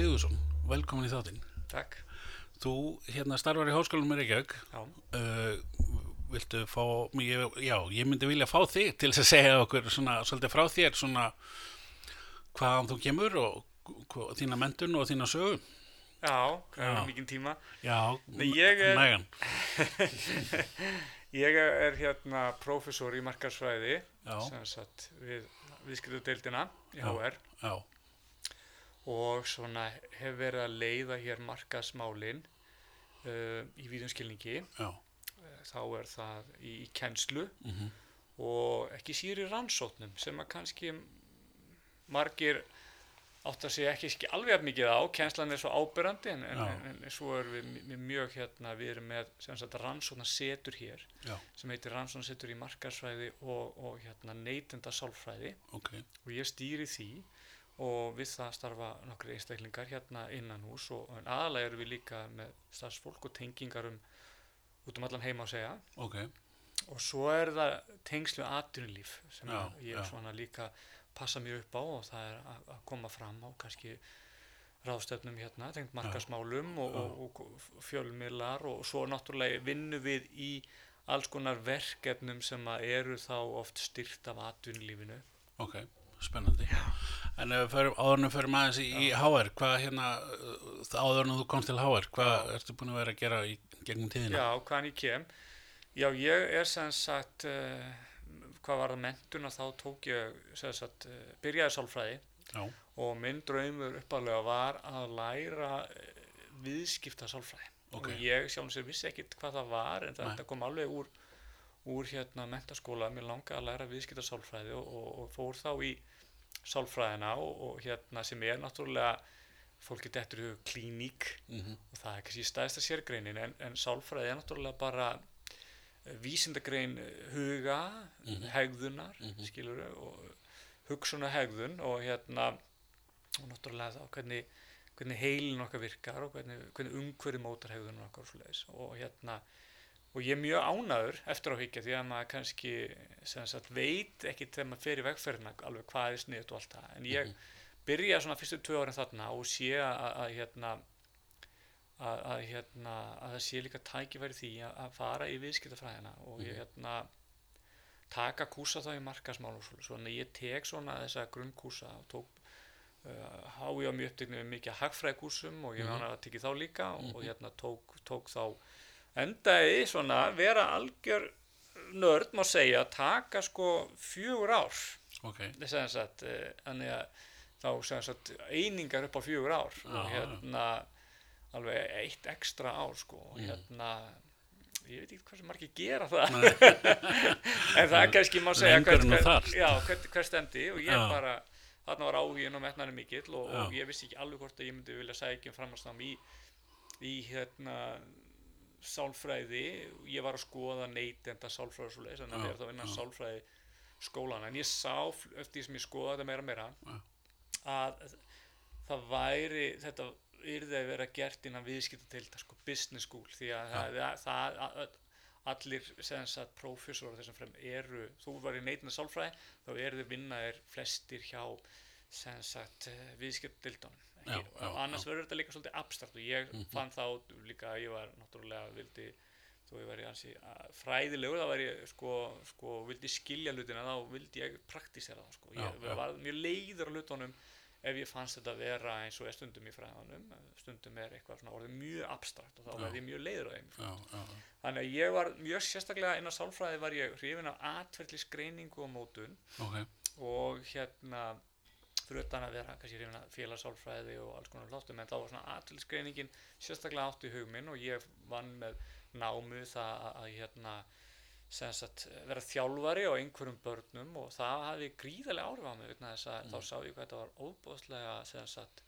Sigursson, velkomin í þáttinn. Takk. Þú hérna starfar í háskólanum í Reykjavík. Já. Uh, viltu fá, ég, já, ég myndi vilja fá þig til þess að segja okkur svona, svolítið frá þér svona hvaðan þú kemur og hva, þína mentun og þína sögu. Já, hvað Já. mikið tíma. Já, er- nægan. Ég er hérna prófessor í markarsfræði, Já. við viðskiptudeildina í Já. HR Já, og svona hef verið að leiða hér markasmálin uh, í víðumskilningi. já, Þá er það í, í kennslu mhm, og ekki síður í rannsóknum sem að kannski margir átt að segja ekki, ekki alveg mikið á, kennslan er svo ábyrrandi en, en, en, en svo erum við mi- mjög hérna, við erum með sem sagt rannsóknar setur hér já, sem heitir rannsóknar setur í markarsfræði og, og hérna neytenda sálfræði ok, og ég stýri því og við það starfa nokkri einstaklingar hérna innan hús og en aðalega erum við líka með starfsfólk og tengingar um út um allan heima að segja. Ok, og svo er það tengslu atvinnulíf sem Já, ég já. svona líka passa mjög upp á og það er að, koma fram á kannski ráðstöfnum hérna, tengt markasmálum og, og, og fjölmiðlar og svo náttúrulega vinnum við í alls konar verkefnum sem að eru þá oft styrt af atvinnulífinu. ok, spennandi. En ef við förum, áður en við förum aðeins í, HR, hvað hérna, uh, áður en þú komst til HR, hvað Já. ertu búin að vera að gera í gegnum tíðina? Já, hvaðan ég kem. Já, ég er sem sagt, uh, hvað var það mentuna, þá tók ég, sem sagt, uh, byrjaði sálfræði Já, og minn draumur uppalega var að læra uh, viðskipta sálfræði. Ok. Og ég sjálf sér vissi ekkit hvað það var en Nei. þetta kom alveg úr, úr hérna mentaskóla, mér langaði að læra viðskipta sálfræði og, og, og fór þá í sálfræðina og, og hérna sem er náttúrulega fólki dettur í hug klíník mhm, og það er kannski stæðsta sérgreinin en, en sálfræði er náttúrulega bara eh, vísindagrein eh, huga, Mhm. hegðunar Mhm. skilur og hugsunar hegðun og hérna og náttúrulega þá hvernig, hvernig heilin okkar virkar og hvernig, hvernig umhverju mótar hegðunar okkar og hérna og ég er mjög ánæður eftir á higgja því að maður kannski sagt, veit ekki þegar maður fer í vegferðina alveg hvað er sniðut og allt það en ég Mhm. byrja svona fyrstu tvö árin þarna og sé að, hérna að, að hérna að það sé líka tækifæri því að, að fara í viðskiptafræðina og ég Mhm. hérna taka kúsa þá í markasmál og svona, svona ég tek svona þessa grunnkúsa og tók uh, hái á mjög uppteknum við mikið hagfræðkúsum og ég mm -hmm. að tekið þá líka og, og Mhm. hérna tók, tók þá endaði svona vera algjör nörd má segja að taka sko fjögur ár. Ok, sem sagt, eh, þannig að þá sagt einingar upp á fjögur ár. Já, og hérna alveg eitt ekstra ár sko. Og Mm. hérna ég veit ekki hvað sem margir gera það. En það kannski má segja Lengur en þú hver, þarft. já, hver, hver stendi og ég Já. bara þarna var áhugin og metnaðin mikill og, og ég vissi ekki alveg hvort að ég myndi vilja sækja um framhaldsnám í, í hérna sálfræði, ég var að skoða neytenda sálfræði og svoleiðis, þannig að ég er þá innan sálfræði skólan, en ég sá eftir því sem ég skoða þetta meira meira að það væri þetta yrði að vera gert innan viðskiptatilda sko, business school því að það, það, það að, allir sem sagt prófessor þessum frem eru, þú var í neytenda sálfræði þá eru þið vinnaðir flestir hjá sem sagt viðskiptatildunum Já, já, annars verður þetta líka svolítið abstrakt og ég Mhm. fann þá líka að ég var náttúrulega vildi þó ég væri ansi að- fræðilegur þá væri ég sko, sko vildi skilja hlutina þá vildi ég praktísera það sko. Ég já. var mjög leiður á hlutunum ef ég fannst þetta vera eins og er stundum í fræðanum stundum er eitthvað svona orðið mjög abstrakt og þá verði ég mjög leiður á þeim já, þannig að ég var mjög sérstaklega innan sálfræði var ég hrifin af atferðlisgreiningu og mótun ok, og hérna fyrir utan að vera kannski hrifin af félagssálfræði og alls konar hláttum en þá var svona atvilsgreiningin sérstaklega átt í hug minn og ég vann með námu það að, að hérna sagt vera þjálfari á einhverjum börnum og það hafði gríðarlega áhrif á mig vegna þess að Mm. þá sá ég hvað þetta var óbúðslega sem sagt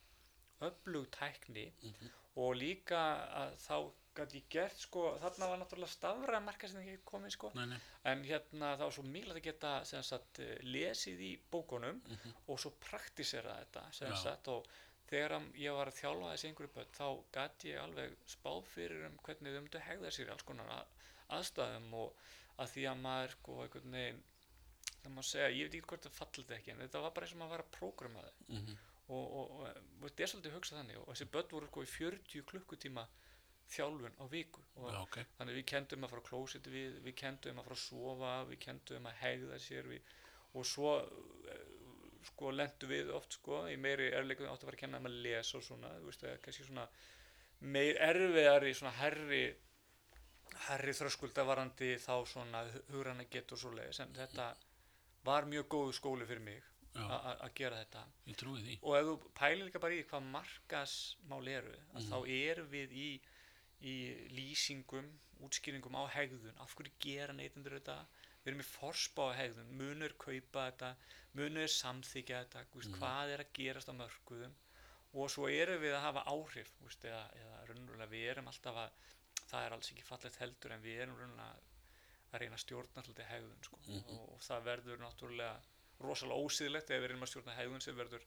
öflug tækni Mhm. og líka að þá gæti ég gert sko, þarna var náttúrulega stafræða marka sem ekki komið sko. Nei, nei, en hérna það var svo mikilvægt að geta sagt, lesið í bókunum mhm, og svo praktísera þetta sagt, og þegar ég var að þjálfa þessi einhverju börn þá gæti ég alveg spáð fyrir um hvernig þau myndu hegða sér alls konar að, aðstæðum og að því að maður sko einhvern veginn það má segja, ég veit ekki hvort það fallið ekki en þetta var bara eins og maður var að prógrama þau. Mhm, og, og, og, og þetta er svolítið hugsað þannig og þessi börn voru sko í 40 klukkutíma þjálfun á viku. Og já, ok, þannig við kendum að fara klósit við, við kendum að fara að sofa við kendum að hegða sér við, og svo eh, sko lendu við oft sko í meiri erleikum átt að fara að kenna þeim að lesa og svona þú veist, kannski svona meir erfiðari svona herri herri þröskuldavarandi þá svona hugranna getur svo leiðis en þetta var mjög góðu skóli fyrir mig að gera þetta. Ég trúi því. Og ef þú pælir líka bara í hvað markasmál eru Mhm. þá erum við í, í lýsingum, útskýringum á hegðun, af hverju gera neytendur þetta við erum í forspá á hegðun munur kaupa þetta, munur samþykja þetta, mm. Mhm. hvað er að gerast á mörkuðum og svo erum við að hafa áhrif veist, eða, eða raunverulega við erum alltaf að það er alls ekki fallegt heldur en við erum raunverulega að reyna að stjórna alltaf hegðun sko. Mhm. og, og það verður náttúrulega rosalega ósýðilegt ef við erum að stjórna hegðun sem verður,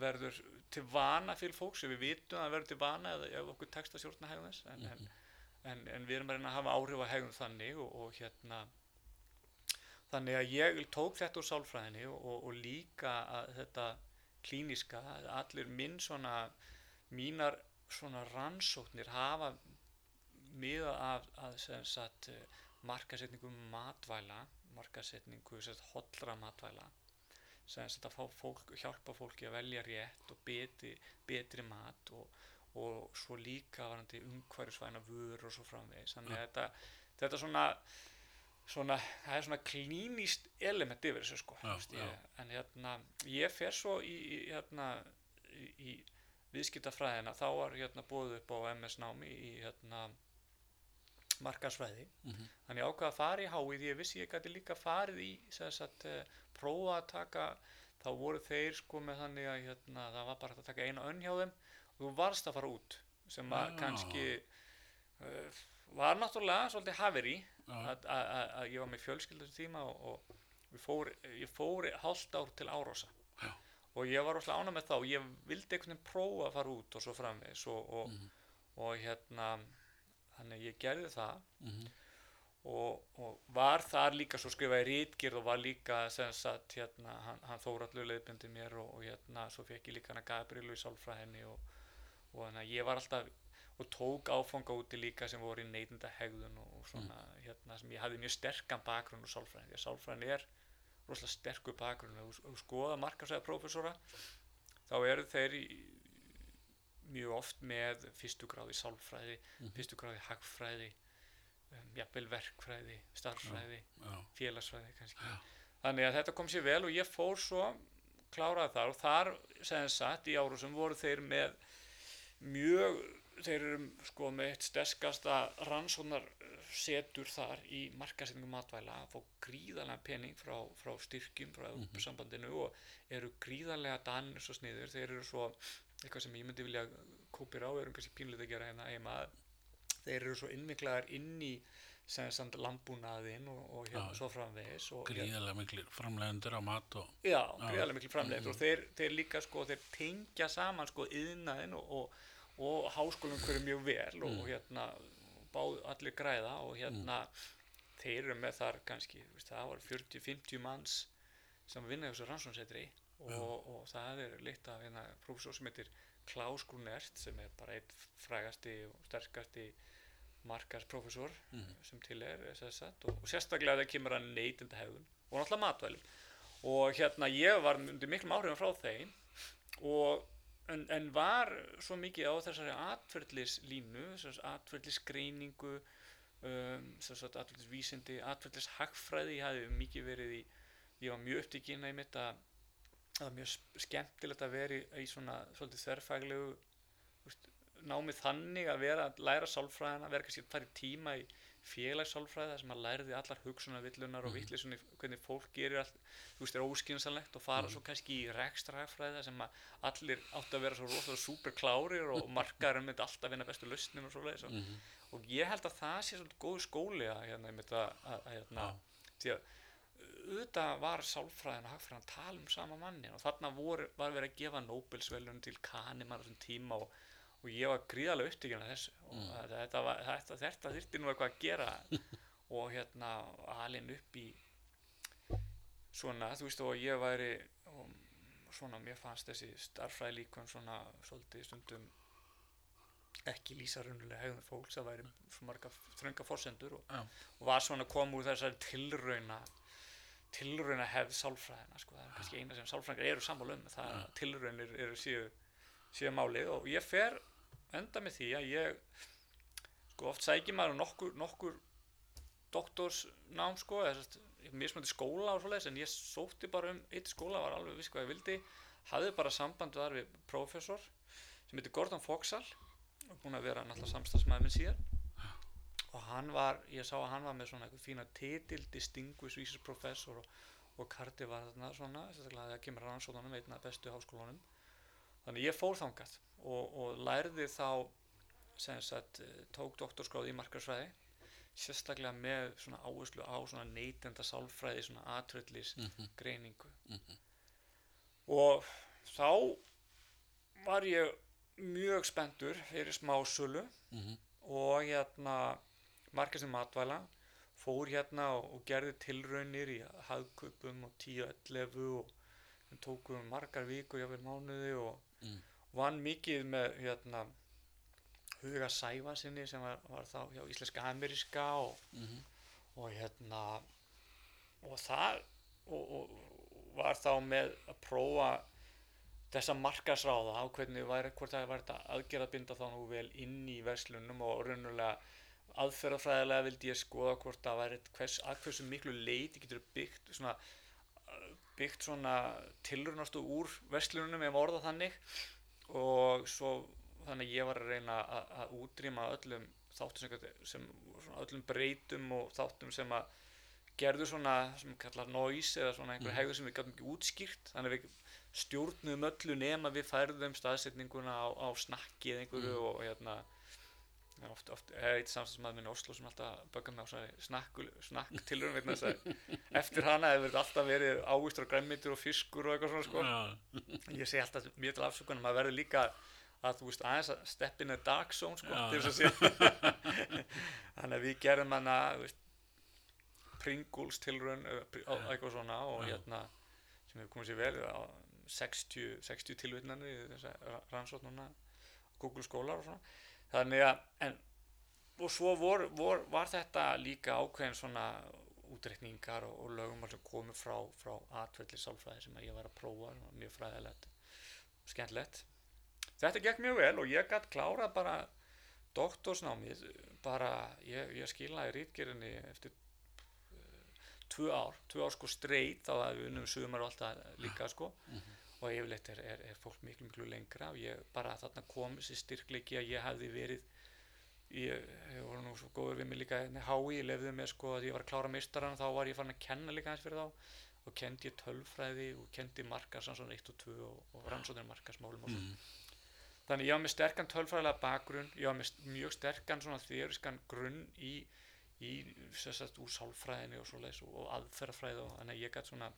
verður til vana fyrir fólks við vitum að það verður til vana eða ef okkur tekst að stjórna hegðun þess en, en, en, en við erum að reyna að hafa áhrif á hegðun þannig og, og hérna þannig að ég tók þetta úr sálfræðinni og, og, líka þetta klíniska, allir minn svona mínar svona rannsóknir hafa miða af að sem sagt eh, markasetningu matvæla markasetningu sem sagt hollra matvæla sem að fá fólk, hjálpa fólki að velja rétt og betri, betri mat og, og svo líka varandi umhverfisvæna vörur og svo framvegis. Þannig að þetta, þetta svona svona, það er svona klínist element yfir þessu sko Já, ég, en hérna, ég fer svo í, í hérna í, viðskiptafræðina. Þá var hérna búið upp á MS námi í hérna markarsfræði Mhm. þannig ég ákvað að fara í hái því ég vissi ég gæti líka farið í sagt, uh, prófa að taka þá voru þeir sko með þannig að hérna, það var bara að taka eina önn hjá þeim og þú varst að fara út sem að kannski uh, var náttúrulega svolítið haferi já, að, ég var með fjölskyldu þessum tíma og, og fór, ég fór hálft ár til Árósa Já. og ég var rosalega ánað með þá ég vildi einhvern veginn prófa að fara út og svo framvegis og, og, Mhm. og hérna þannig ég gerði það. Mhm, og, og var þar líka svo skrifaði rítgerð og var líka sem sagt hérna, hann, hann Þóraldur leiðbjöndi mér og, og hérna svo fekk ég líka hana Gabrielu í sálfræðinni og, og þannig að ég var alltaf og tók áfanga úti líka sem voru í neytinda hegðun og, og svona hérna sem ég hafði mjög sterkan bakgrunn úr sálfræðin því að sálfræðin er rosalega sterkur bakgrunn. Og, skoða markarsæða prófessora þá eru þeir í, mjög oft með fyrstu gráði sálfræði, fyrstu gráði hagfræði jafnvel verkfræði, starffræði já, félagsfræði kannski. Þannig að þetta kom sér vel og ég fór svo kláraði þar og þar sem sagt í árusum voru þeir með mjög þeir eru sko með eitt sterkasta rannsóknar setur þar í markasetningu matvæla. Að fá gríðarlega pening frá, frá styrkjum frá Evrópusambandinu og eru gríðarlega danir svo sniður þeir eru svo eitthvað sem ég myndi vilja kópir á, erum kannski pínlega að gera hérna heima þeir eru svo innmiklaðar inn í landbúnaðinn og, og hérna Já. svo framvegis hérna, gríðarlega miklir framlegendur á mat og já, gríðarlega mikil framleitt og þeir, þeir líka sko, þeir tengja saman sko yðnaðinn og, og, og háskólum hverju mjög vel og, og hérna báð allir græða og hérna þeir eru með þar kannski veist, það var 40-50 manns sem vinna í þessu rannsónsetri og, og það er leitt af hérna prófessor sem heitir Klaus Grunert sem er bara einn frægasti og sterkasti markarsprófessor sem til er SSat, og, og sérstaklega það kemur að neytinda hefðun og náttúrulega matvælum og hérna ég var undir miklum áhrifum frá þeim og en, en var svo mikið á þessari atferðlislínu þessari atferðlisgreiningu um, þessari atferðlisvísindi atferðlishagfræði, ég hafði mikið verið í ég var mjög upptíkinn að mitt að það var mjög skemmtilegt að vera í, í svona svolítið þverfæglegu úst, námið þannig að vera að læra sálfræðina, vera kannski að fara í tíma í félagssálfræði þar sem að læriði allar hugsunarvillunar og vittlisunni hvernig fólk gerir allt, þú veist, er óskynsanlegt og fara svo kannski í rekstrahagfræði þar sem að allir átt að vera svo rosalega super klárir og markaðurinn myndi alltaf vinna bestu lausnin og svo leiðis og, og ég held að það sé svona góð skóli að hérna, einmitt að, að, að hérna, því að auðvitað var sálfræðin og hagfræðin að tala um sama manni og þarna voru, var verið að gefa Nobelsvelun til Kahneman á þessum tíma og, og ég var gríðarlega upptíkin af þessu. Og mm. þetta, var, þetta, þetta þyrfti nú eitthvað að gera. Og hérna alin upp í svona, þú veist og ég væri og svona mér fannst þessi starfræði líkun svona svolítið stundum ekki lýsa raunulega hegðun fólks. Það væri svo marga þrönga forsendur og, Já. og var svona að koma úr þessari tilrauna tilrauna hefð sálfræðina sko, það er kannski eina sem sálfræðingar eru sammála um það að tilraunir eru síðu síðu málið. Og ég fer enda með því að ég sko oft sækir maður um nokkur, nokkur doktorsnám sko eða sérst, mismöndi skóla og svoleiðis en ég sótti bara um eitt skóla, var alveg viss hvað ég vildi hafði bara samband þar við prófessor sem heitir Gordon Foxall og búin að vera náttúrulega samstagsmaður minn síðan. Og hann var, ég sá að hann var með svona eitthvað fína titil, Distinguished Research Professor og, og Cardi var þarna svona, sérstaklega þegar kemur rannsóðanum einna bestu háskólanum þannig ég fór þangað og, og lærði þá sem sagt, eh, tók doktorskráði í markarsfræði sérstaklega með svona áherslu á svona neytenda sálfræði, svona atröllis greiningu og þá var ég mjög spenntur fyrir smásölu Mhm. og hérna markastum matvæla fór hérna og, og gerði tilraunir í hagkupum og 10-11 og tókum margar vikur, jáfnvel mánuði og Mm. Vann mikið með hérna Huga Sæfa sinni sem var, var þá hjá Íslenska Ameríska og, Mhm. og hérna og það og, og var þá með að prófa þessa markasráða á hvernig væri, hvort það væri þetta aðgerða binda þá nú vel inn í verslunum og raunulega aðferðafræðilega vildi ég skoða hvort það væri hvers, að hversu miklu leiti getur byggt svona byggt svona tilrunastu úr verslunum ef orða þannig og svo þannig ég var að reyna að, að útrýma öllum þáttum sem, sem öllum breytum og þáttum sem að gerðu svona sem kallar noise eða svona einhver Mhm. hegður sem við gætum ekki útskýrt þannig við stjórnum öllu nema við færðum staðsetninguna á, á snakki eða einhverju Mhm. og hérna oft, oft eitt samstagsmaður minn í Oslo sem alltaf böggar mig á snakk, þess að eftir hana hefur þetta alltaf verið ávistur og græmmitur og fiskur og eitthvað svona sko Já. ég segi alltaf mjög til afsökunum maður verður líka að þú veist aðeins að step in a dark zone sko til að sé þannig að við gerum hana veist, Pringles á- Já. eitthvað svona og hérna sem hefur komið sér vel á 60, 60 tilvitnanir í að rannsóknuna Google skólar og svona þannig að en, og svo vor, vor, var þetta líka ákveðin svona útreikningar og, og lögumál sem komu frá, frá atvelli sálfræði sem ég var að prófa mjög fræðilegt skemmtilegt. Þetta gekk mjög vel og ég gætt klárað bara doktorsnámið bara ég, ég skilaði rítgerinni eftir uh, tvö ár, tvö ár sko streit þá að við unnum sumar og allt það líka sko og yfirleitt er, er, er fólk miklu miklu lengra og ég bara þarna kom þessi styrkleiki að ég hefði verið ég, ég voru nú svo góður við mig líka hérna hái, ég lefði með sko að ég var að klára meistaran þá var ég farin að kenna líka hans fyrir þá og kendi ég tölfræði og kendi markarsrannsóknir 1 og 2 og, og rannsóknir markarsmálum og svo Mhm. þannig ég var með sterkan tölfræðilega bakgrunn ég var með mjög sterkan svona þeoriskan grunn í, í sérstætt úr sálfræðinni og svoleiðis og, aðferðafræði og þannig ég gætt svona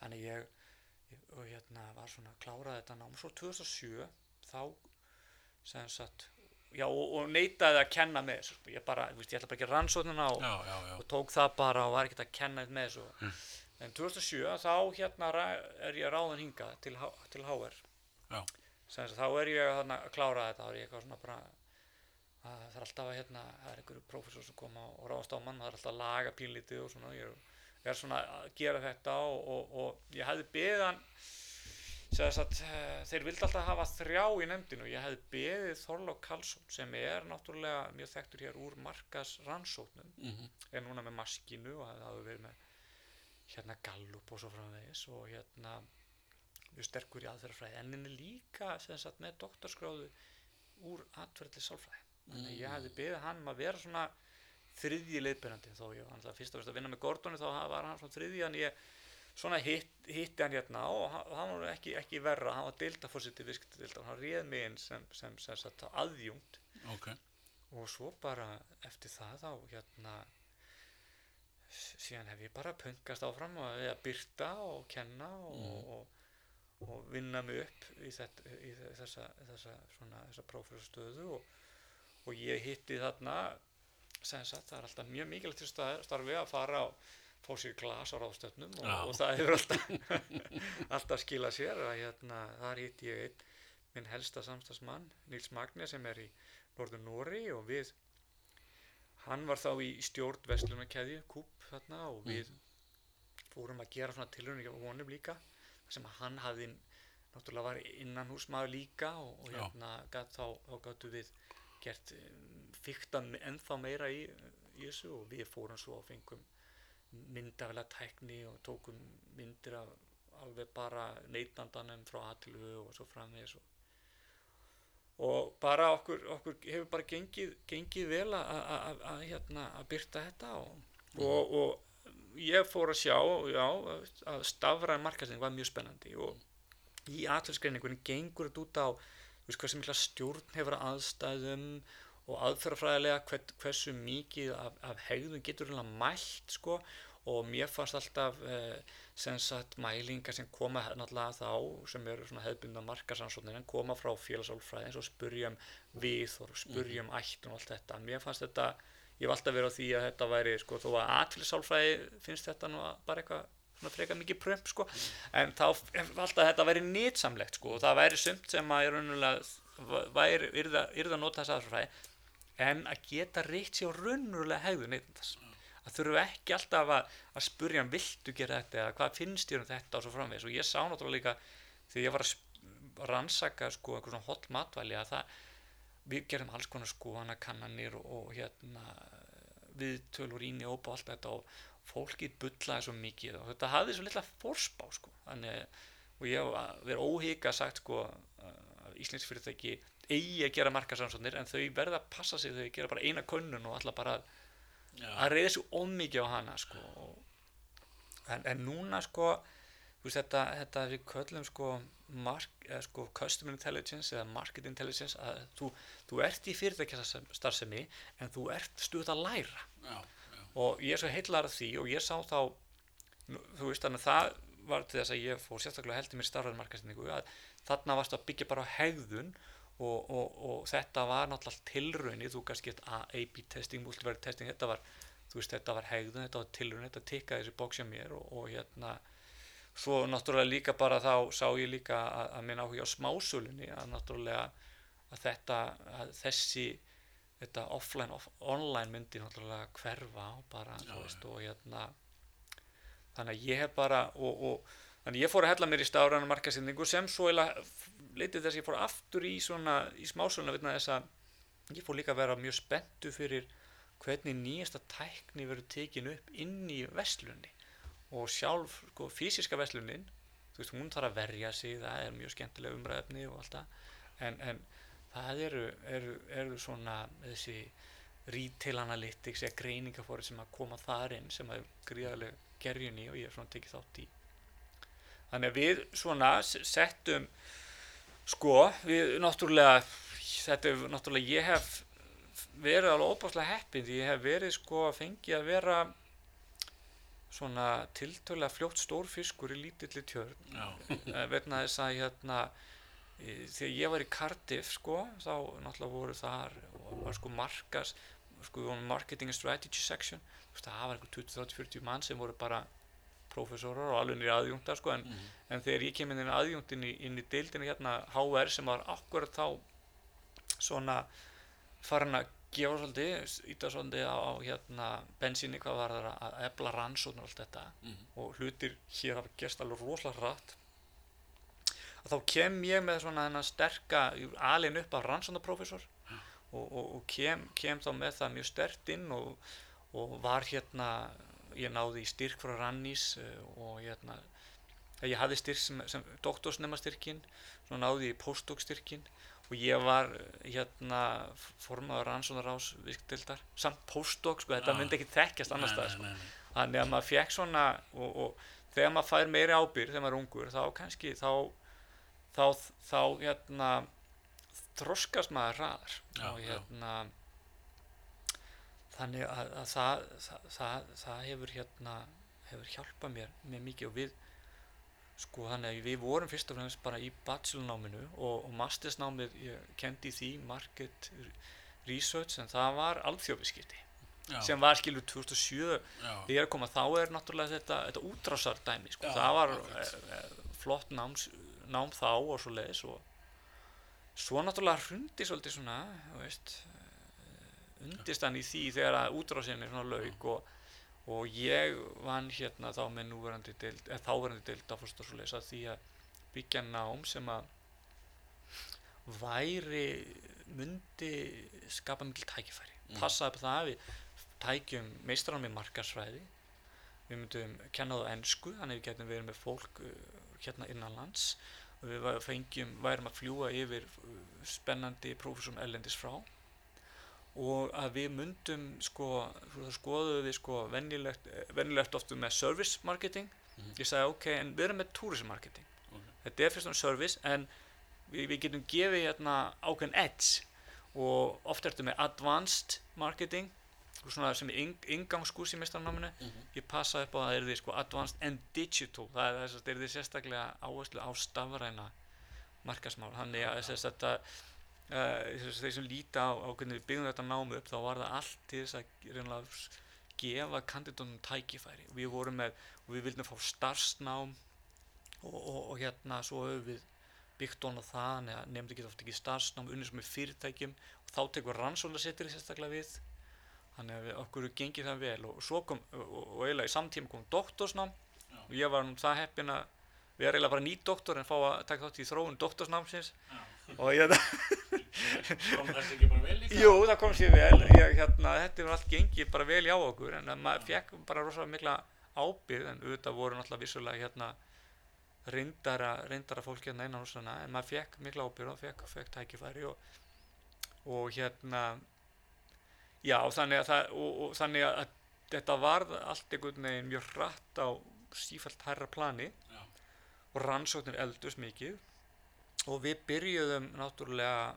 þannig ég og hérna var svona að klára þetta nám. Svo 2007 þá sem sagt já og, og neitaði að kenna með þessu. Ég bara, ég ætla bara ekki og, Já, já, já. og tók það bara og var ekkert að kenna með þessu. En 2007 þá hérna er ég ráðin hingað til, til HR sem sagt, þá er ég þarna að klára þetta. Þá er ég eitthvað svona bara að það er alltaf að hérna, það er einhverju prófessor sem koma og ráðast á mann, það er alltaf að laga pínlítið og svona, ég er, er svona að gera þetta og, og, og ég hefði sem sagt, eh, þeir vildi alltaf hafa þrjá í nefndinu ég hefði beðið Þorlák Karlsson sem er náttúrulega mjög þekktur hér úr markas rannsóknum Mhm. er núna með maskinu og það hafi verið með hérna Gallup og svo framvegis og hérna mjög sterkur í aðferðarfræði en henni líka sagt með doktorskráðu úr atverðli sálfræði. Þannig að ég hefði beðið hann um að vera svona þriðji leiðbyrjandi þó ég var alltaf fyrst að vinna með Gordoni þá var hann svona þriðji en ég svona hitt, hitti hann hérna og hann, var ekki, ekki verra, hann var deildafórsiti viskutildar, hann réð mig inn sem, sem, sem, sem sagt aðjúnt Ok. og svo bara eftir það þá hérna síðan hef ég bara pöngast áfram og við að byrta og kenna og, og, og vinna mig upp í, þetta, í þessa, þessa, svona, þessa prófessorstöðu og, og ég hitti þarna sagt það er alltaf mjög mikilvægt til starfi að fara á fá sér glas á ráðstöfnum og, og það hefur alltaf, alltaf skilað sér að hérna, þar hitt ég einn minn helsta samstagsmann, Nils Magne sem er í Norður Nóri og við hann var þá í stjórn Vestlunarkeðju, Kúp þarna og við fórum að gera svona tilhörning á honum líka sem hann hafði náttúrulega var innan húsmaður líka og, og hérna gat, þá, þá gáttu við gert fykta ennþá meira í, í þessu og við fórum svo og fengum myndafæla tækni og tókum myndir af alveg bara neytandanum frá aðtilu og svo framvegis og, og bara okkur, okkur hefur bara gengið, gengið vel að- hérna, byrta þetta og, og, og ég fór að sjá já, að stafræðan markasting var mjög spennandi og í aðtilsgreiningunni gengur þetta út á veist, hversu mikla stjórn hefur að aðstæðum og aðferðafræðilega hver, hversu mikið af, af hegðun getur eiginlega mælt sko. Og mér fannst alltaf eh, sem sagt mælingar sem koma náttúrulega þá sem eru svona hefðbundna markarsansóknir en koma frá félagsálfræði eins og spurja um við og spurja um ættun og allt þetta. Mér fannst þetta, ég hef alltaf verið á því að þetta væri sko þó að atfélagsálfræði finnst þetta nú bara eitthvað svona frekar mikið prömp sko. En þá er alltaf að þetta væri nýtsamlegt sko og það væri sumt sem að er raunulega væri, yrða að nota þess aðfræði en að geta reykt sér á raunulega hegðu neytandars að þurfu ekki alltaf að, að spurja hann viltu gera þetta eða hvað finnst þér um þetta? og svo framvegis. Og ég sá náttúrulega líka þegar ég var að rannsaka sko eitthvað svona hot matvæli að það við gerum alls konar skoðanakannanir og, og hérna viðtöl og rýni og allt þetta og fólkið bullaði svo mikið og þetta hafði svo litla fórspá sko. Þannig og ég hef að vera óhygga sagt sko að Íslensk fyrirtæki eigi að gera markasansóknir en þau verða að passa sig þau gera bara eina könnun og alltaf bara að Já, að reyða svo ómikið á hana sko. en, en núna sko, veist, þetta, þetta við köllum sko, mark, eða, sko customer intelligence eða market intelligence að þú, þú ert í fyrirtækjastarfsemi en þú ert stuð að læra já, já, og ég er svo heillar að því og ég sá þá þú veist þannig að það var til þess að ég fór sérstaklega heldur mér starfæðin markastinningu að þarna varst að byggja bara á hegðun og, og, og þetta var náttúrulega tilraunni, þú kannski gett A-B testing, multivariate testing, þetta var veist, þetta var hegðun, þetta var tilraun, þetta tikkaði þessi bóksja mér og, og hérna svo náttúrulega líka bara þá sá ég líka að, að minna áhuga á smásölunni að náttúrulega að þetta, að þessi þetta offline, off, online myndi náttúrulega hverfa og bara, Já, þú veist, og hérna þannig að ég hef bara og, og þannig ég fór að hella mér í stafræna markasendingu sem svo leitið þess að ég fór aftur í svona í smásöluna vegna þess að ég fór líka að vera mjög spenntu fyrir hvernig nýjasta tækni verður tekin upp inn í vestlunni og sjálf sko, fysiska vestlunin þú veist, hún þarf að verja sig það er mjög skemmtilega umræðefni og allt það. En, en það eru, eru, eru svona þessi retail analytics eða greiningafórið sem að koma þar inn sem að er gríðarlega gerjun í og ég er svona tekið þátt í þannig að við svona settum sko, við náttúrulega þetta er náttúrulega ég hef verið alveg óbáslega heppin því ég hef verið sko að fengi að vera svona tiltölulega fljótt stór fiskur í lítilli tjörn. Eh, vegna þess að hérna þegar ég var í Cardiff sko þá náttúrulega voru þar var sko markas sko marketing and strategy section. Það var einhver 20, 30, 40 mann sem voru bara prófessorar og alveg nýri aðjúntar sko en, Mhm. en þegar ég kem inn í aðjúntin inn í deildinu hérna HR sem var akkurat þá svona farin að gefa svolítið, íta svolítið á, hérna bensíni hvað var það að ebla rannsókn og allt þetta Mhm. og hlutir hér hafa gerst alveg rosalega rætt að þá kem ég með svona þennan sterka alin upp af rannsóknarprofessor og, og, og kem, kem þá með það mjög stert inn og, og var hérna ég náði í styrk frá Rannís eh, og hérna ég hafði styrk sem, sem doktorsnema styrkin svo náði ég í postdoc styrkin og ég var eh, hérna formaður rannsóknarás viskdildar samt postdoc sko, þetta Ah. myndi ekki þekkjast annars nei, sko. þannig að maður fekk svona og, og þegar maður fær meiri ábyrgð þegar maður er ungur þá kannski þá þá, þá hérna þroskast maður hraðar Já, og já. Þannig að, að það, það, það, það hefur hérna hefur hjálpað mér með mikið og við sko þannig að við vorum fyrst og fremst bara í bachelornáminu og, og mastersnámið ég kendi því market research en það var alþjófiskipti Já. sem var skilur 2007 Já. þegar er að þá er náttúrulega þetta, þetta útrásar dæmi sko. Það var e, e, flott náms, nám þá og svo leiðis og svo náttúrulega hrundi svolítið svona veist undirstann í því þegar að útrásinni svona lauk og, og ég vann hérna þá með núverandi deild, eða þáverandi deild að fórst og svo leiðis að því að byggja nám sem að væri myndi skapa mikil tækifæri. Mm. passaði upp það að við tækjum meistranum í markarsfræði við myndum kenna það á ensku þannig við getum verið með fólk uh, hérna innanlands og við fengjum, værum að fljúa yfir uh, spennandi prófessorum ellendis frá og að við myndum sko, skoðuðu við sko venjulegt, venjulegt oftu með service marketing. Mhm. ég sagði ok, en við erum með tourism marketing. Ok. þetta er fyrst og service en við, við getum gefið hérna ákveðin edge og oft er þetta með advanced marketing svona sem er ing, ingangskurs í meistarnáminu Mhm. ég passa upp á að það er því sko advanced and digital. Það er það er því sérstaklega áherslu á stafræna markasmál þannig að þetta þeir sem líta á, á hvernig við byggjum þetta námi upp þá var það allt til þess að reynilega s- gefa kandidatunum tækifæri. Við vorum með við vildum fá starfsnám og, og, og hérna svo höfum við byggt on á það nefndi geta oft ekki starfsnám unnið sem er fyrirtækjum. Og þá tekur rannsólasettir sérstaklega við. Þannig að við, okkur gengið það vel. Og svo kom og, og, eiginlega í samtíma kom doktorsnám. Já. og ég var nú það heppin að við erum eiginlega bara nýtt doktor en fá að taka þátt í þróun doktorsnámsins og ég Kom þessi ekki bara vel líka? Jú, það kom sér vel, ég, hérna, þetta var allt gengið bara vel hjá okkur en að maður fekk bara rosalega mikla ábyrð en auðvitað voru náttúrulega vissulega hérna reyndara, reyndara fólk hérna innan hús hana en maður fekk mikla ábyrð og fekk, fekk tækifæri og, og hérna já þannig að, það, og, og, þannig að þetta varð allt einhvern veginn mjög hratt á sífælt hærra plani Já. og rannsóknir eldust mikið og við byrjuðum náttúrulega uh,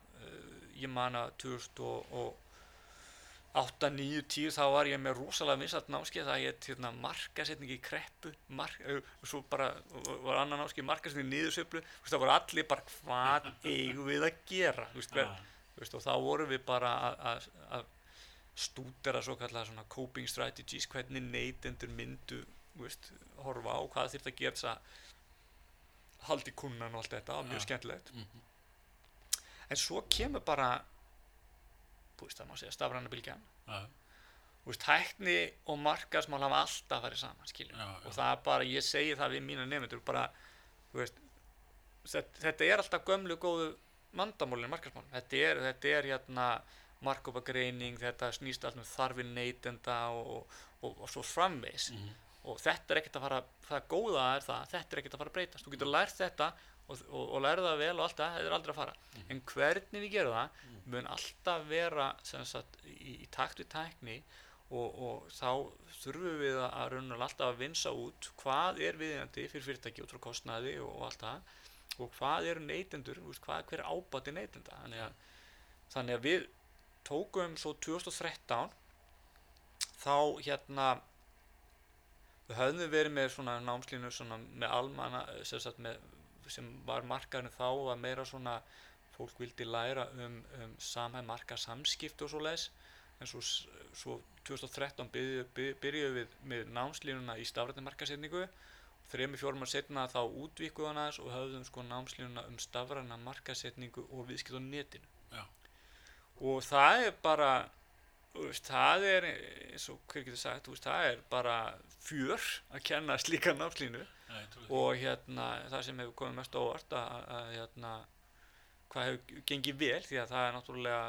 ég man að 2008, 9, 10 þá var ég með rosalega vinsalt námskeið það ég hérna, markasetning í kreppu mark, uh, svo bara var annan námskeið markasetning í niðursöflu það voru allir bara hvað eigum við að gera veist. Þú veist, og þá vorum við bara að- stúdera svo kallega svona coping strategies hvernig neytendur myndu veist, horfa á hvað þyrfti að gera þess að haldi kunnan og allt þetta, var mjög skemmtilegt Mhm. en svo kemur bara þú veist það má segja stafræna bylgjan Já. þú veist, tækni og markaðsmál hafa alltaf farið saman já. og það er bara, ég segi það við mína nefndur bara, þú veist þetta, þetta er alltaf gömlu góðu vandamálinu markaðsmál þetta er, þetta er hérna markopagreining, þetta snýst allt um þarfin neytenda og, og, og svo framvegs Mhm. Og þetta er ekkert að fara, það góða er það þetta er ekkert að fara að breytast, þú getur lært þetta og, og, og lærið það vel og allt það, þetta er aldrei að fara. En hvernig við gerum það mun alltaf vera sem sagt, í, í takt við tækni og, og þá þurfum við að, raunulega alltaf að vinsa út hvað er viðjandi fyrir fyrirtæki út frá kostnaði og, allt það og hvað eru neytendur, hvað, hver er ábati neytenda? Þannig að, þannig að við tókum svo 2013 þá hérna við höfðum verið með svona námslínu svona með almanna sem, sem var markaðinu þá að meira svona fólk vildi læra um, um samhæð marka samskipt og svo leis en svo, svo 2013 byrjuðum byrju, byrju við með námslínuna í stafrætni markasetningu þrejum fjórum að setna þá útvíkuðan aðeins og höfðum sko námslínuna um stafræna markasetningu og viðskipt á netinu. Já. og það er bara veist, það er eins og hver getur sagt, veist, það er bara fjör að kenna slíka námslínu. Og hérna það sem hefur komið mest á óvart að, að, hérna hvað hefur gengið vel því að það er náttúrulega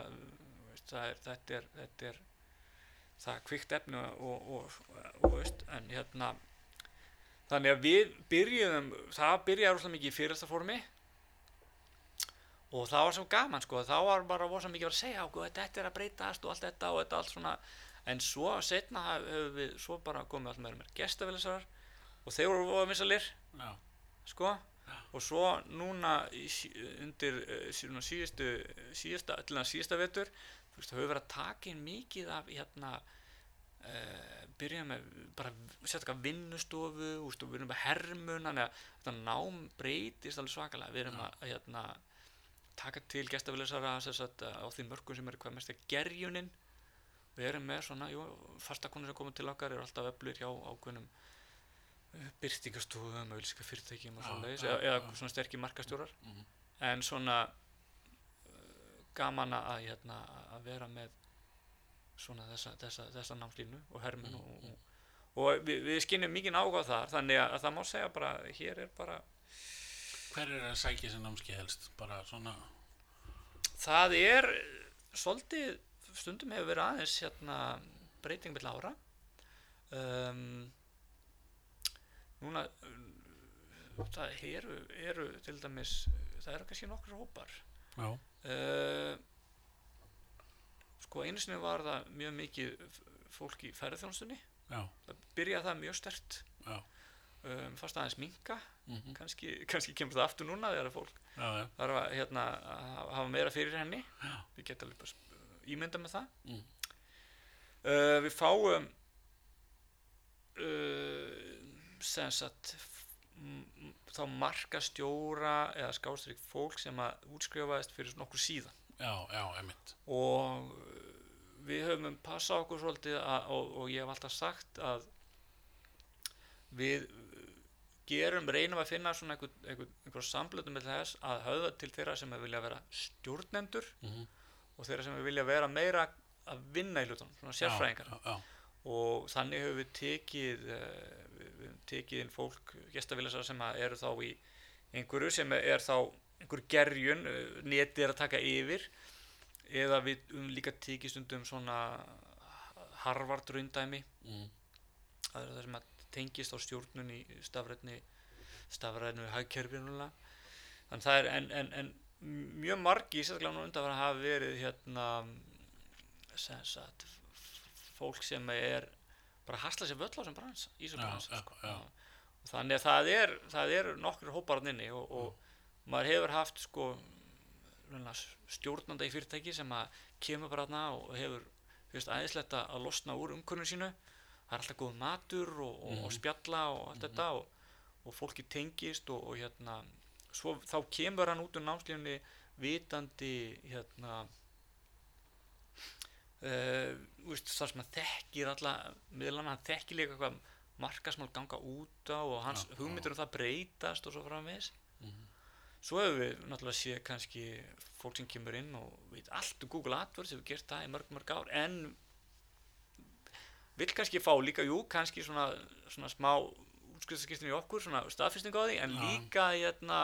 veist, það er, þetta er þetta er það er kvikt efni og, og, og, og veist, en hérna þannig að við byrjuðum það byrjaði rosalega mikið í fyrirstaformi og það var svo gaman sko. Þá var bara rosalega mikið að segja okkur þetta er að breytast og allt þetta og þetta allt svona. En svo setna hefur við svo bara komið allt meira með gestavelisar og þeir voru voða vinsalir Já. sko. Og svo núna í, undir uh, svona síðustu síðasta, til að síðasta vetur þú veist, það hefur verið að taka inn mikið af hérna uh, byrja með bara sérstaklega vinnustofu og við erum með hermun þannig að þetta nám breytist alveg svakalega. Við erum að, að hérna, taka til gestafilisara á því mörgum sem eru hvað mest að gerjunin. Við erum með svona, jú, fastakonur sem komið til okkar eru alltaf öflur hjá ákveðnum byrtingastofum, auðlíska fyrirtækjum og Já, svoleiðis, já, eða, svona sterkir markastjórar Mhm. en svona uh, gaman að, hérna, að vera með svona þessa, þessa, þessa námslínu og hermun Mhm, og, og, og við, við skinnum mikið áhuga þar þannig að, að það má segja bara hér er bara Hver er að sækja sér námski helst? Bara svona, það er eh, svolítið stundum hefur verið aðeins hérna, breyting með ára. Um, núna uh, það eru, eru til dæmis það eru kannski nokkur hópar. Já, uh, sko einu sinni var það mjög mikið fólk í ferðarþjónustunni já, það byrjaði það mjög stert já, um, fast aðeins minka mhm, kannski, kannski kemur það aftur núna þegar fólk já, já, þarf að hérna, hafa meira fyrir henni. Já. við getum alveg bara ímynda með það. Mm. uh, við fáum uh, sem sagt þá markastjóra eða skástrík fólk sem að útskrifaðist fyrir nokkur síðan. Já, já, einmitt, og uh, við höfum passað okkur svolítið að, og, og ég hef alltaf sagt að við gerum, reynum að finna svona einhver, einhver, einhver samblöndum með þess að höfða til þeirra sem vilja vera stjórnendur mhm, og þeirra sem vilja vera meira að vinna í hlutunum, svona sérfræðingar. já, já, og þannig höfum við tekið uh, við, tekið inn fólk gestavilasar sem eru þá í einhverju sem er þá einhver gerjun, uh, netið er að taka yfir. Eða við um líka tekið stundum svona Harvard raundæmi mhm, það er það sem að tengist á stjórnun í stafræðni stafræðinu hagkerfinulega þannig það er en, en, en mjög margi sérstaklega nú undan að hafa verið hérna sagt fólk sem er bara hasla sér völl á sem í bransa já, sko. þannig að það er það er nokkur hópar hann inni og, og maður hefur haft sko stjórnanda í fyrirtæki sem að kemur bara þarna og hefur aðeinslegt að losna úr umkörnum sínu það er alltaf góð matur og, og, og Mhm. spjalla og allt þetta og, og fólki tengist og, og hérna svo þá kemur hann út úr námslífunni vitandi hérna uh, veist, það sem hann þekkir alla miðlana, hann þekkir líka hvað markasmál ganga út á og hans Já, hugmyndir um það breytast og svo framvegis. Mhm, svo hefur við náttúrulega séð kannski fólk sem kemur inn og veit allt um Google AdWords hefur gert það í mörg mörg ár en vill kannski fá líka, jú, kannski svona, svona smá útskriðsaskistinu í okkur, svona staðfestingu á því en Já. líka hérna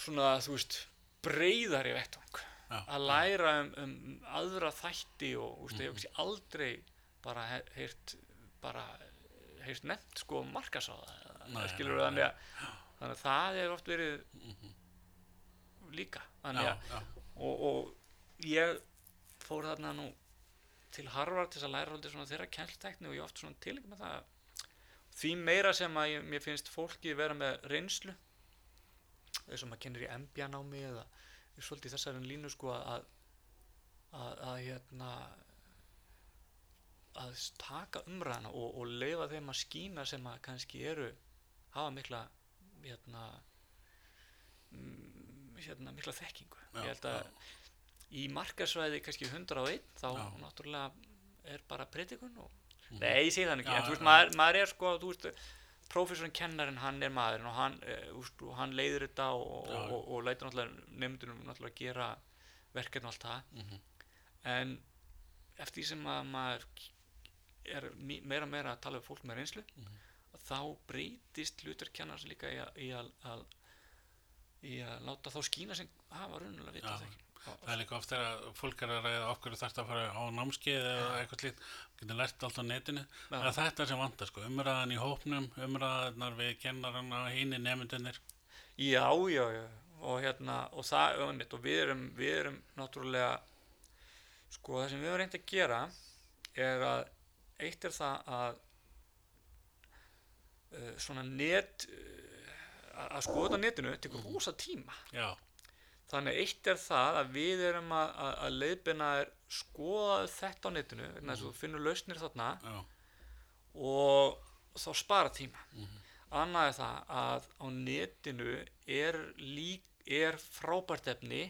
svona, þú veist breyðari vettvang. Já, að læra um, um aðra þætti og þú veist, ég hef Mhm. aldrei bara he- heyrt bara heyrt nefnt sko markasáða skilur við þannig að þannig að það hefur oft verið mhm, líka. Já, þannig að og, og ég fór þarna nú til Harvard til að læra haldið svona þeirra kennstækni og ég oft svona tilík með það. Því meira sem að ég, mér finnst fólki vera með reynslu eins og maður kennir í MBA námi eða svolítið þessari línu sko að að, að hérna að taka umræðana og, og leifa þeim að skína sem að kannski eru hafa mikla hérna, mm, hérna mikla þekkingu. Já, ég held að í markarsvæði kannski 101 þá Já. náttúrulega er bara predikun og mhm, Nei, ég segi það ekki, Já, en þú veist, maður, maður er sko, þú veist, prófessorinn kennarinn, hann er maðurinn og hann, og hann leiðir þetta og, og, og, og leitur náttúrulega nefndunum náttúrulega að gera verkefni og allt það, mhm, en eftir því sem að maður er meira og meira að tala um fólk með reynslu, Mhm. þá breytist hlutur kennars líka í að, í að, að í að láta þá skína sem hafa raunulega vita Já. þekking. Það er líka oft þegar fólk er að ræða okkur þarft að fara á námskeið eða eitthvað slíkt, getur lært allt á netinu. Það er þetta sem vantar sko, umræðan í hópnum, umræðanar við kennarana og hínir nefndunir. Já, já, já, og hérna, og það, önnit, og við erum, við erum náttúrulega, sko, það sem við erum reynd að gera er að, eitt er það að uh, svona net, uh, að skoða netinu tekur rosa tíma. Já, Þannig eitt er það að við erum að, að, að leiðbina er skoða þetta á netinu, vegna þess að þú finnur lausnir þarna já, og þá spara tíma. Mhm, annað er það að á netinu er, lík, er frábært efni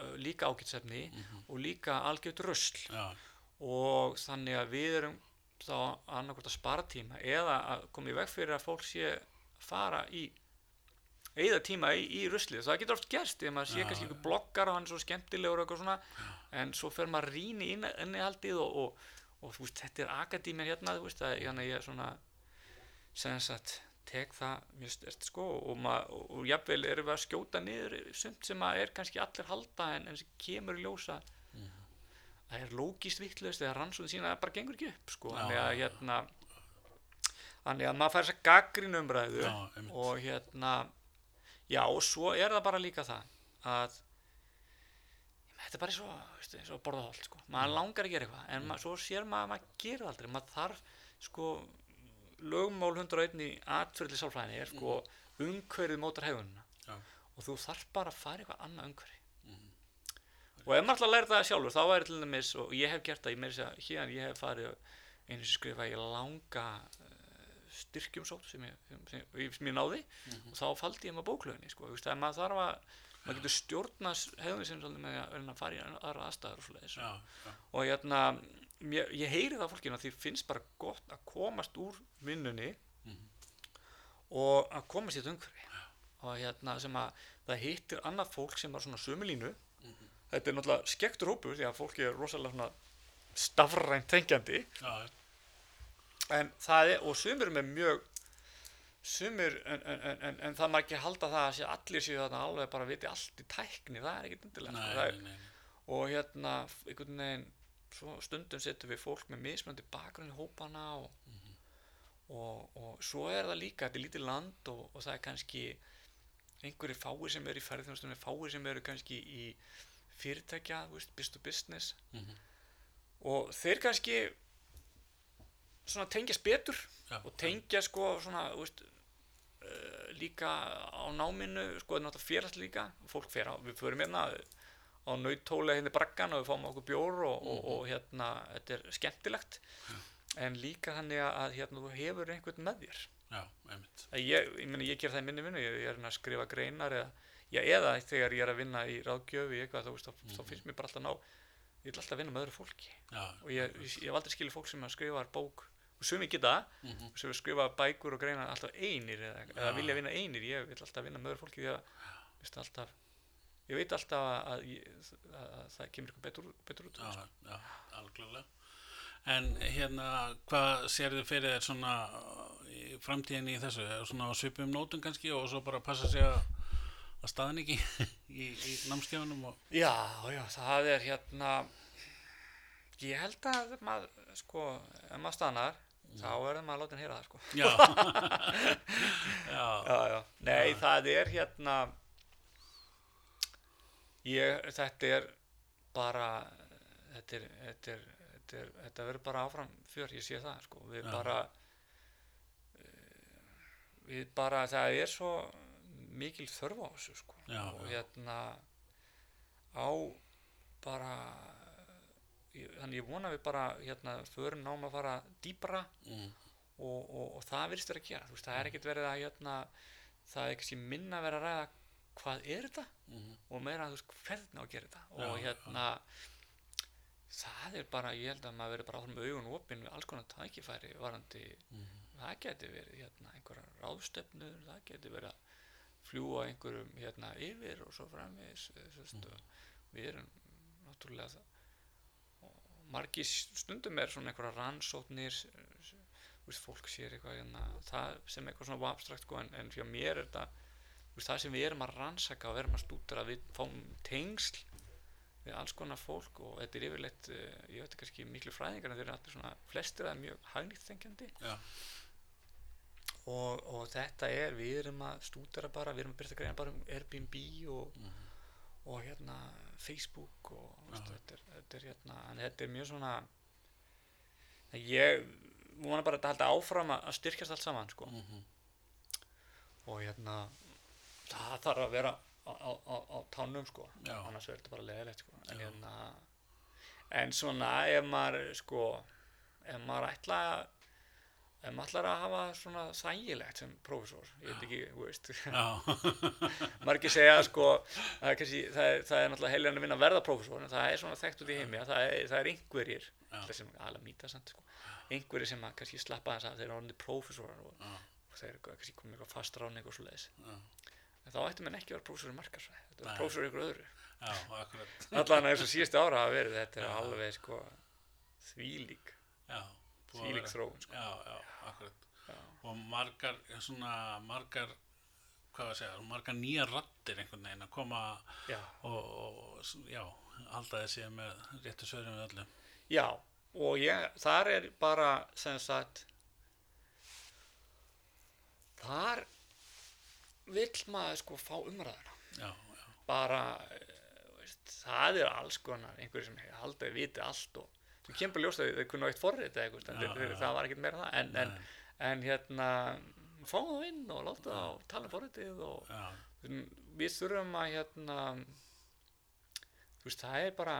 uh, líka ágætsefni Mhm. og líka algjört rusl. Já, og þannig að við erum þá annarkvort að spara tíma eða að koma í veg fyrir að fólk sé fara í eða tíma í, í ruslið, það getur oft gerst ef maður sé kannski ykkur bloggar og hann er svo skemmtilegur og eitthvað svona en svo fer maður rýni inn, innihaldið og, og, og þú veist, þetta er akadíminn hérna, þú veist, að hérna ég er svona sem sagt, tek það mjög stert sko og, og, jafnvel erum við að skjóta niður sumt sem að er kannski allir halda en, en sem kemur í ljósa það er lógist vittlust eða rannsóðin sína það bara gengur ekki upp sko. Þannig að hérna þannig að maður fær þess að gaggrín umræðu og hérna já og svo er það bara líka það að þetta er bara svo, veistu, eins og að borða holt sko. maður langar að gera eitthvað en maður, svo sér maður að maður gerir það aldrei. Maður þarf sko lögmál 101 í atfyrirli sálfræðinni er sko umhverfið mótar hefðunina Já. og þú þarf bara að fara eitthvað annað umhverfi. Og ef maður ætla að læra það sjálfur þá er til dæmis, og ég hef gert það ég, meira að segja, hérna ég hef farið einu sem skrifa ég langa uh, styrkjumsótt sem ég, sem, sem, sem ég náði. Og þá faldi ég maður bóklöginni sko, þú veist, að maður þarf að maður getur stjórna hefðum sem svolítið með að, fara í aðra aðstæður og svoleiðis. Já, já, og hérna ég, ég heyri það fólkinu að því finnst bara gott að komast úr vinnunni og að komast í þetta umhverfi. Og hérna sem að það hittir annað fólk sem er svona sömulínu þetta er náttúrulega skektur hópur því að fólki er rosalega svona stafrænt tengjandi já, en það er, og sumir með mjög sumir, en, en, en, en, en það maður ekki halda það að sé allir séu þarna alveg bara viti allt í tækni, það er ekkert undirlega sko. Er- nei, nei, og hérna einhvern veginn stundum setjum við fólk með mismunandi bakgrunn í hópana og, og, og svo er það líka þetta er lítið land og, og það er kannski einhverju fáir sem eru í ferðinastunni fáir sem eru kannski í fyrirtækja, business to business Mhm. og þeir kannski svona tengjast betur Já, og tengja sko svona veist, uh, líka á náminu sko þetta er náttúrulega félags líka. Fólk fer á, við förum hérna á nautóla hérna í braggan og við fáum okkur bjór og, og, og hérna þetta er skemmtilegt. En líka þannig að hérna þú hefur einhvern með þér. Já, einmitt. Ég, ég, meni, ég ger það í minni vinnu, ég er hérna að skrifa greinar eða, já, eða þegar ég er að vinna í ráðgjöf í eitthvað, þá, þá, þá finnst mér bara alltaf ná ég vil alltaf vinna með öðru fólki. Já, og ég, ég, ég hef aldrei skilið fólk sem að skrifa bók og sumi geta Mhm. og sem skrifa bækur og greinar alltaf einir eða, eða Já. vilja vinna einir, ég vil alltaf vinna með öðru fólki því að veist, alltaf, ég veit alltaf að, að, að, að það kemur eitthvað betur, betur út já, já, algjörlega En hérna, hvað sérðu fyrir þér svona í framtíðinni í þessu? Svona svipum nótum kannski og svo bara passa sig að, að staðan ekki í, í námskeifunum og... Já, já, það er hérna ég held að maður, sko, ef maður stannar þá er maður látin heyra það, sko. Já, já, já, já. Nei, það er hérna ég, þetta er bara þetta er, þetta er, þetta er þetta verður bara áfram fjör, ég sé það sko, við bara eh, við bara, það er svo mikil þörf á þessu sko. Og hérna á bara þannig ég vona við bara hérna förum náum að fara dýbra mm, og, og, og það virðist vera að gera. Veist, það er ekkert verið að hérna, það er ekki minna verið að ræða hvað er þetta mm, og meira þú veist hvernig á að gera þetta. Og Já, hérna það er bara, ég held að maður verið bara áfram með augun opinn við alls konar tækifæri varandi, mm, það geti verið hérna, einhverjar ráðstefnur, það geti verið að fljúa einhverjum hérna yfir og svo framvegis veist, og við erum náttúrulega það margir stundum er svona einhverjar rannsóknir þú veist, fólk sér eitthvað hérna, það sem eitthvað svona abstrakt sko, en, en fyrir mér er þetta veist, það sem við erum að rannsaka og erum að stúdra við fáum tengsl við alls konar fólk og þetta er yfirleitt eh, ég veit ekki miklu fræðingar en þeir eru allir svona flestir að mjög hagnýtt þengjandi já, og, og þetta er, við erum að stúdra bara, við erum að byrja að greina bara um Airbnb og, Mhm. og hérna Facebook og veist, þetta, er, þetta er hérna, en þetta er mjög svona ég vona bara að þetta halda áfram að að styrkjast allt saman sko. mm, og hérna það þarf að vera á, á, á, á tánum sko, annars verður þetta bara leðilegt sko. en hérna en svona ef maður sko ef maður ætla ef maður ætlar að hafa svona þægilegt sem prófessor, ég veit ekki, þú veist. Margir segja sko það er, kannski, það er, það er náttúrulega heiljan að vinna að verða prófessor en það er svona þekkt út í heimi að það er, það er einhverjir sem mýta samt sko einhverjir sem að kannski slappa þess að þeir eru orðinni prófessorar og, og þeir eru kannski komið eitthvað fast ráðning og svo leiðis en þá ættu menn ekki að vera prófessor í markarsvæði þetta er prófessor í ykkur öðru. Allan eins og síðustu ára hafa verið þetta er alveg sko þvílík. Já, vera- þróun sko. já, já, akkurat. Já. og margar svona margar hvað að segja, margar nýjar rattir einhvern veginn að koma já, og, og já, halda þessi með réttu svörum við öllu. Já og ég, þar er bara sem sagt þar vill maður sko fá umræðuna. Já, já, bara eh, veist, það er alls konar einhverjum sem halda að viti allt og þú kemur bara ljóst að þau kunna eitt forrið það var ekkert meira en það. En, en, en hérna fá það inn og láta það og tala um forritið og við þurfum að hérna þú veist það er bara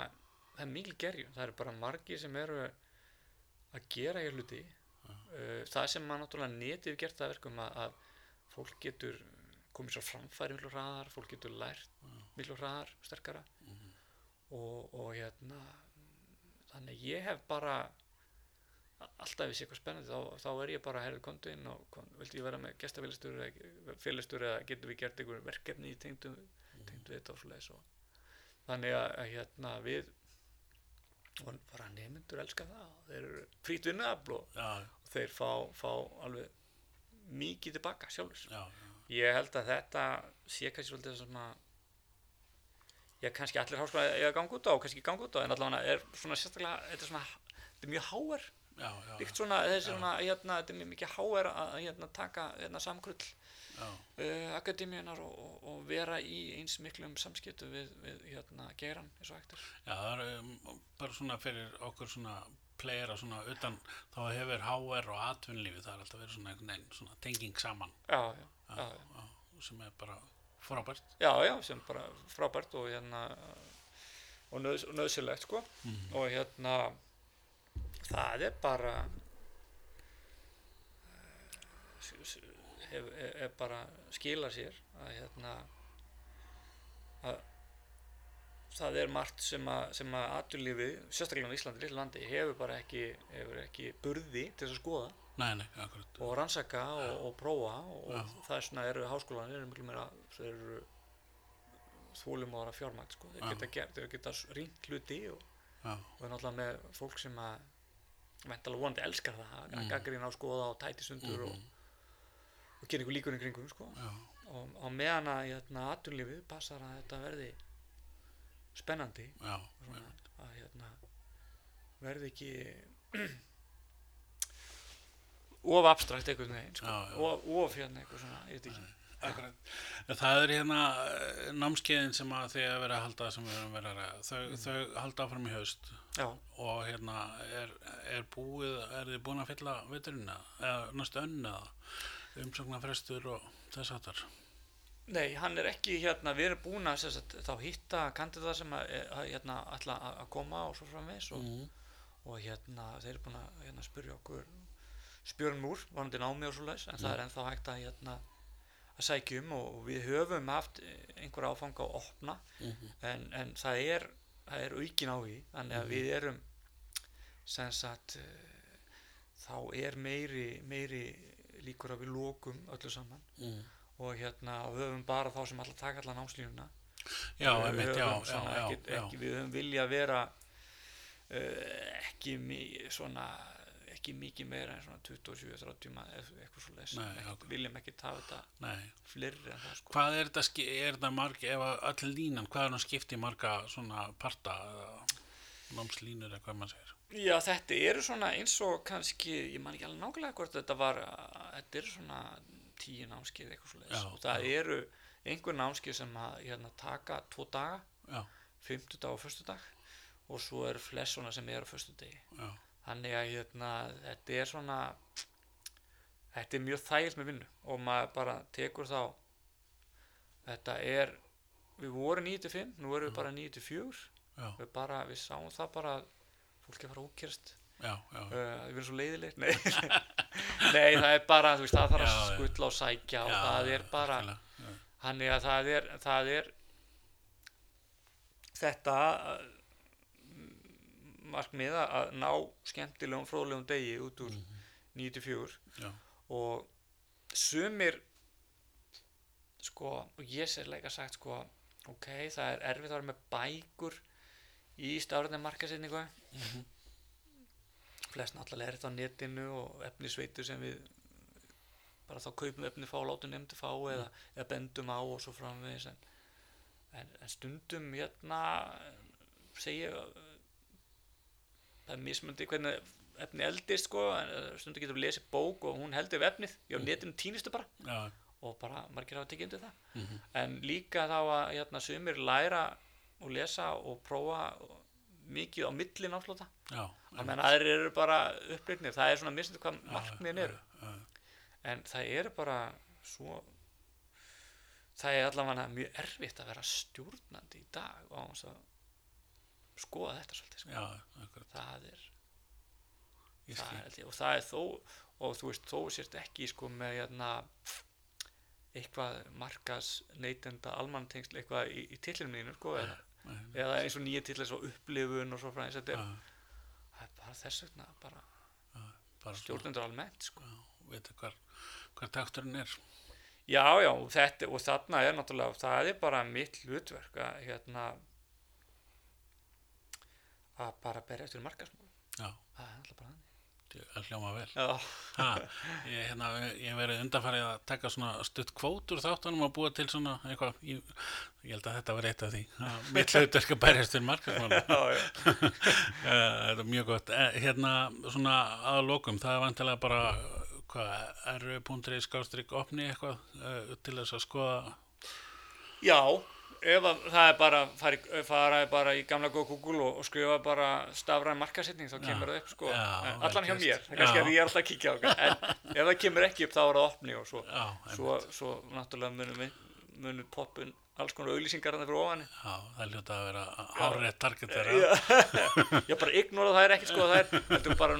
það er mikil gerjun, það eru bara margir sem eru að gera hér hluti. Uh, það sem maður náttúrulega netið gert það að verkum að, að fólk getur komið svo framfæri miklu hraðar, fólk getur lært miklu hraðar, sterkara. Og, og hérna þannig að ég hef bara alltaf ef ég sé eitthvað spennandi þá, þá er ég bara herrið kontu inn og kom, vildi ég vera með gestafélistur eða félistur eða getum við gert einhver verkefni í tengdu, tengdu þetta og svoleiðis og þannig að, að hérna við og bara nemyndur elska það og þeir eru frýtt vinnuafl og, já, og þeir fá, fá alveg mikið tilbaka sjálfur já, ég held að þetta sé kannski svolítið svona ég kannski allir háskóla eiga að ganga út á og kannski ganga út á en allavega er svona sérstaklega þetta er svona þetta er mjög já, já, líkt svona þessi Já. svona hérna þetta er mjög mikið háar að hérna taka hérna samkrull já, uh, akademíunar og, og, og vera í eins miklum samskiptu við, við hérna geiran eins og er já, það er um, bara svona fyrir okkur svona playera svona utan þá hefur HR og atvinnlífi það er alltaf verið svona svona tenging saman. Já, já, já, já, já. já, sem er bara frábært já, já, sem bara frábært og hérna og, nöðs, nöðsilegt sko Mhm. og hérna það er bara eh, s- s- hef, er, er bara skilar sér að hérna að það er margt sem að, sem að atvinnlífi, sérstaklega á Íslandi, lilla landi, hefur bara ekki, hefur ekki burði til þess að skoða nei, nei, og rannsaka og, og prófa og Já. það er svona eru háskólanir eru miklu meira þeir eru þólum ára fjármægt sko. þeir Já. geta, gert, þeir geta rýnt hluti og, og er náttúrulega með fólk sem að væntalega vonandi elskar það að Mm. mm. gaggrina á skoða og tæti sundur og, og gera einhver líkur í kringum sko. og á meðan að hérna, atvinnlífið passar að þetta verði spennandi já, svona, að hérna, verði ekki of abstrakt einhvern veginn sko. Of, of hérna eitthvað svona, ekki Akkurat. Það er hérna eh, námskeiðin sem að þið að vera að halda sem við erum verið að ræða. Þau, Mm. þau halda áfram í haust já, og hérna er, er búið, er þið búin að fylla veturinn eða, eða næstu önn eða umsóknarfrestur og þess aftar. Nei, hann er ekki hérna, við erum búin að sagt, þá hitta kandida sem að, að hérna, ætla að koma og svo framvegs og, Mm. og hérna, þeir eru búin að hérna, spyrja okkur spjörnum úr, vonandi námi og svo leis en það er ennþá hægt að hérna, að sækja um og við höfum haft einhver áfanga að opna Mm en, en það er það er aukin á því þannig að við erum sem sagt eh, þá er meiri meiri líkur að við lokum öllu saman Mm. Og hérna og við höfum bara þá sem alltaf taka allan námslínuna Já, við einmitt, já, svona já, ekkit, já, ekki, við höfum vilja vera uh, ekki mi- svona ekki mikið meira en svona 27-30 ma- eða eitthvað svo Nei, já. viljum ekki hafa þetta fleiri en það sko. Hvað er þetta, er þetta marg, ef að öll línan, hvað er hann skipt í marga svona parta námslínur eða hvað maður segir? Já, þetta eru svona eins og kannski, ég man ekki alveg nákvæmlega hvort þetta var, að- þetta eru svona tíu námskeið eitthvað svo Já, og það eru einhver námskeið sem að hérna, taka tvo daga, Já, fimmtudag og föstudag og svo eru flest svona sem eru já, Þannig að hérna, þetta er svona, þetta er mjög þægilt með vinnu og maður bara tekur þá, þetta er, við vorum 9-5, nú erum við bara 9-4, já, við bara, við sáum það bara fólki að fara já, já, uh, ég verður svo leiðilegt nei, það er bara, þú veist, það þarf að skuttla og sækja og það er bara, já. Þannig að það er, það er þetta uh, markmið að ná skemmtilegum fróðlegum degi út úr 94 Já. og sumir sko, og ég sér leika sagt sko, ok, það er erfitt að vera með bækur í stafræðin markasetningu flest náttúrulega er þetta á netinu og efnisveitu sem við bara þá kaupum efni fá, látum nefndi fá eða, eða bendum á og svo framvegis en, en, en stundum hérna segja það er mismundi hvernig efni eldist sko, en eh, stundum getum við lesið bók og hún heldur við efnið, já netinu týnistu bara. Já, og bara margir hafa tekið undir það. Mhm, en líka þá að hérna, sumir læra og lesa og prófa mikið á milli náttúrulega já, að aðrir eru bara uppreiknir það er svona mismundi hvað markmiðin eru. já, en það er bara svo það er allavega mjög erfitt að vera stjórnandi í dag og að skoða þetta svolítið sko. já, það er, það er og það er þó og þú veist þó sérst ekki sko með hérna, eitthvað markas neytenda almantengsl eitthvað í, í tillinu mínu sko, eða, eða eins og nýja tillir svo upplifun og svo frá er, Já, það er bara þess vegna bara bara svona, stjórnendur almennt sko. veit hvar, hvar takturinn er. Já, já, og þetta, og þarna er náttúrulega, það er bara mitt hlutverk að hérna að bara berjast fyrir markasmál. Já, Það er alltaf bara þannig. að hljóma vel. Já, Ha, ég, hérna, ég verið undanfarið að taka svona stutt kvót úr þáttunum og búa til svona eitthvað, ég, ég held að þetta var eitt af því. Mitt hlutverk að berjast fyrir markarsmáli. já, já. Þetta er mjög gott. Eh, Hérna, svona að lokum, það er vantilega bara, r.i skástrík opni eitthvað uh, til þess að skoða, Já, ef að það er bara, fari, fara bara í gamla góð Google og, og skrifa bara stafræn markasetning, þá kemur það upp sko. Já, En allan hjá mér, það er kannski Já. að ég er alltaf að kíkja á það. En ef það kemur ekki upp, þá er það opni og svo, já, svo, svo náttúrulega munum munum poppun alls konar auglýsingar þarna fyrir ofan já, það hljóta að vera hárið target þeirra. Já, bara ignora það er ekkert sko það er heldur bara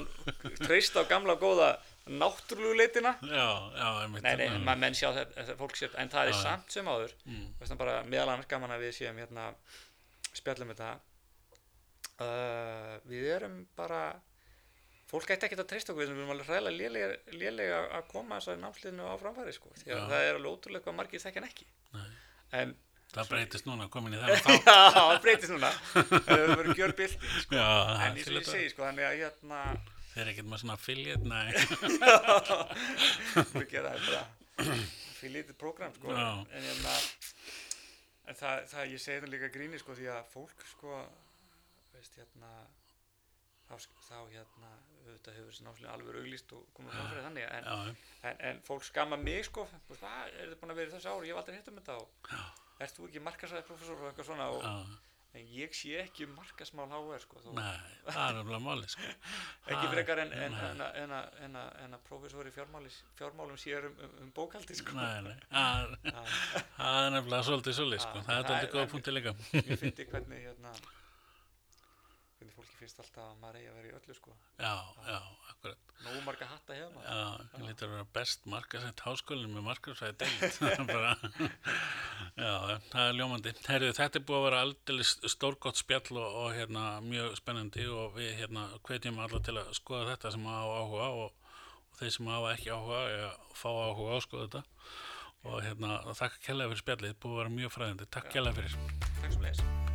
treyst á gamla góða náttúrulegu leitina Já, já, einmitt. nei, nei, maður menn sjá þetta, fólk sér en það er Já, samt sem áður Mm. bara meðal annars gaman að við séum hérna spjallum þetta uh, við erum bara fólk ætti ekkert að treysta okkur við erum alveg hræðilega lélega, að koma þessari námsliðinu á framfæri sko því að Já. það er alveg ótrúlega hvað margir þekkja hann ekki en Það breytist núna, komin í þá. já, það breytist núna það verður gjör bylting sko. Já, en eins og ég segi sko þannig að hérna Þeir eru ekkert með svona affiliate, nei. við gera þetta fyrir lítið prógram sko. Já. en, hérna, en það, það ég segi það líka gríni sko því að fólk sko veist hérna þá, þá hérna auðvitað hefur þessi náttúrulega alveg auglýst og komið fram fyrir þannig en, Já, en, en fólk skamma mig sko þú hvað, er þið búin að vera í þessu ári, ég hef aldrei hitt um þetta og ert þú ekki markasæði professor og eitthvað svona og, já, en ég sé ekki um markasmál HR sko nei, það er alveg máli, sko. ekki frekar en, en, en, en, að- fjármális, fjármálum sér um, um, um bókaldi sko Nei, nei, það er nefnilega svolítið svolítið, sko. Það er það aldrei er- góða en- punkti líka. Ég hvernig hérna hvernig fólki finnst alltaf að maður eigi að vera í öllu sko Já, já, akkurat. Nógu marga hatta hefur maður Já, ég lítur að vera best markasætt háskólinn með markasætt deilt. Það já, það er ljómandi. Herðu, þetta er búið að vera aldrei stórgott spjall og, og hérna mjög spennandi og við hérna hvetjum alla til að skoða þetta sem hafa áhuga og, og þeir sem hafa ekki áhuga eða fá áhuga á að skoða þetta og hérna þakka kærlega fyrir spjallið, búið að vera mjög fræðandi. Takk kærlega fyrir.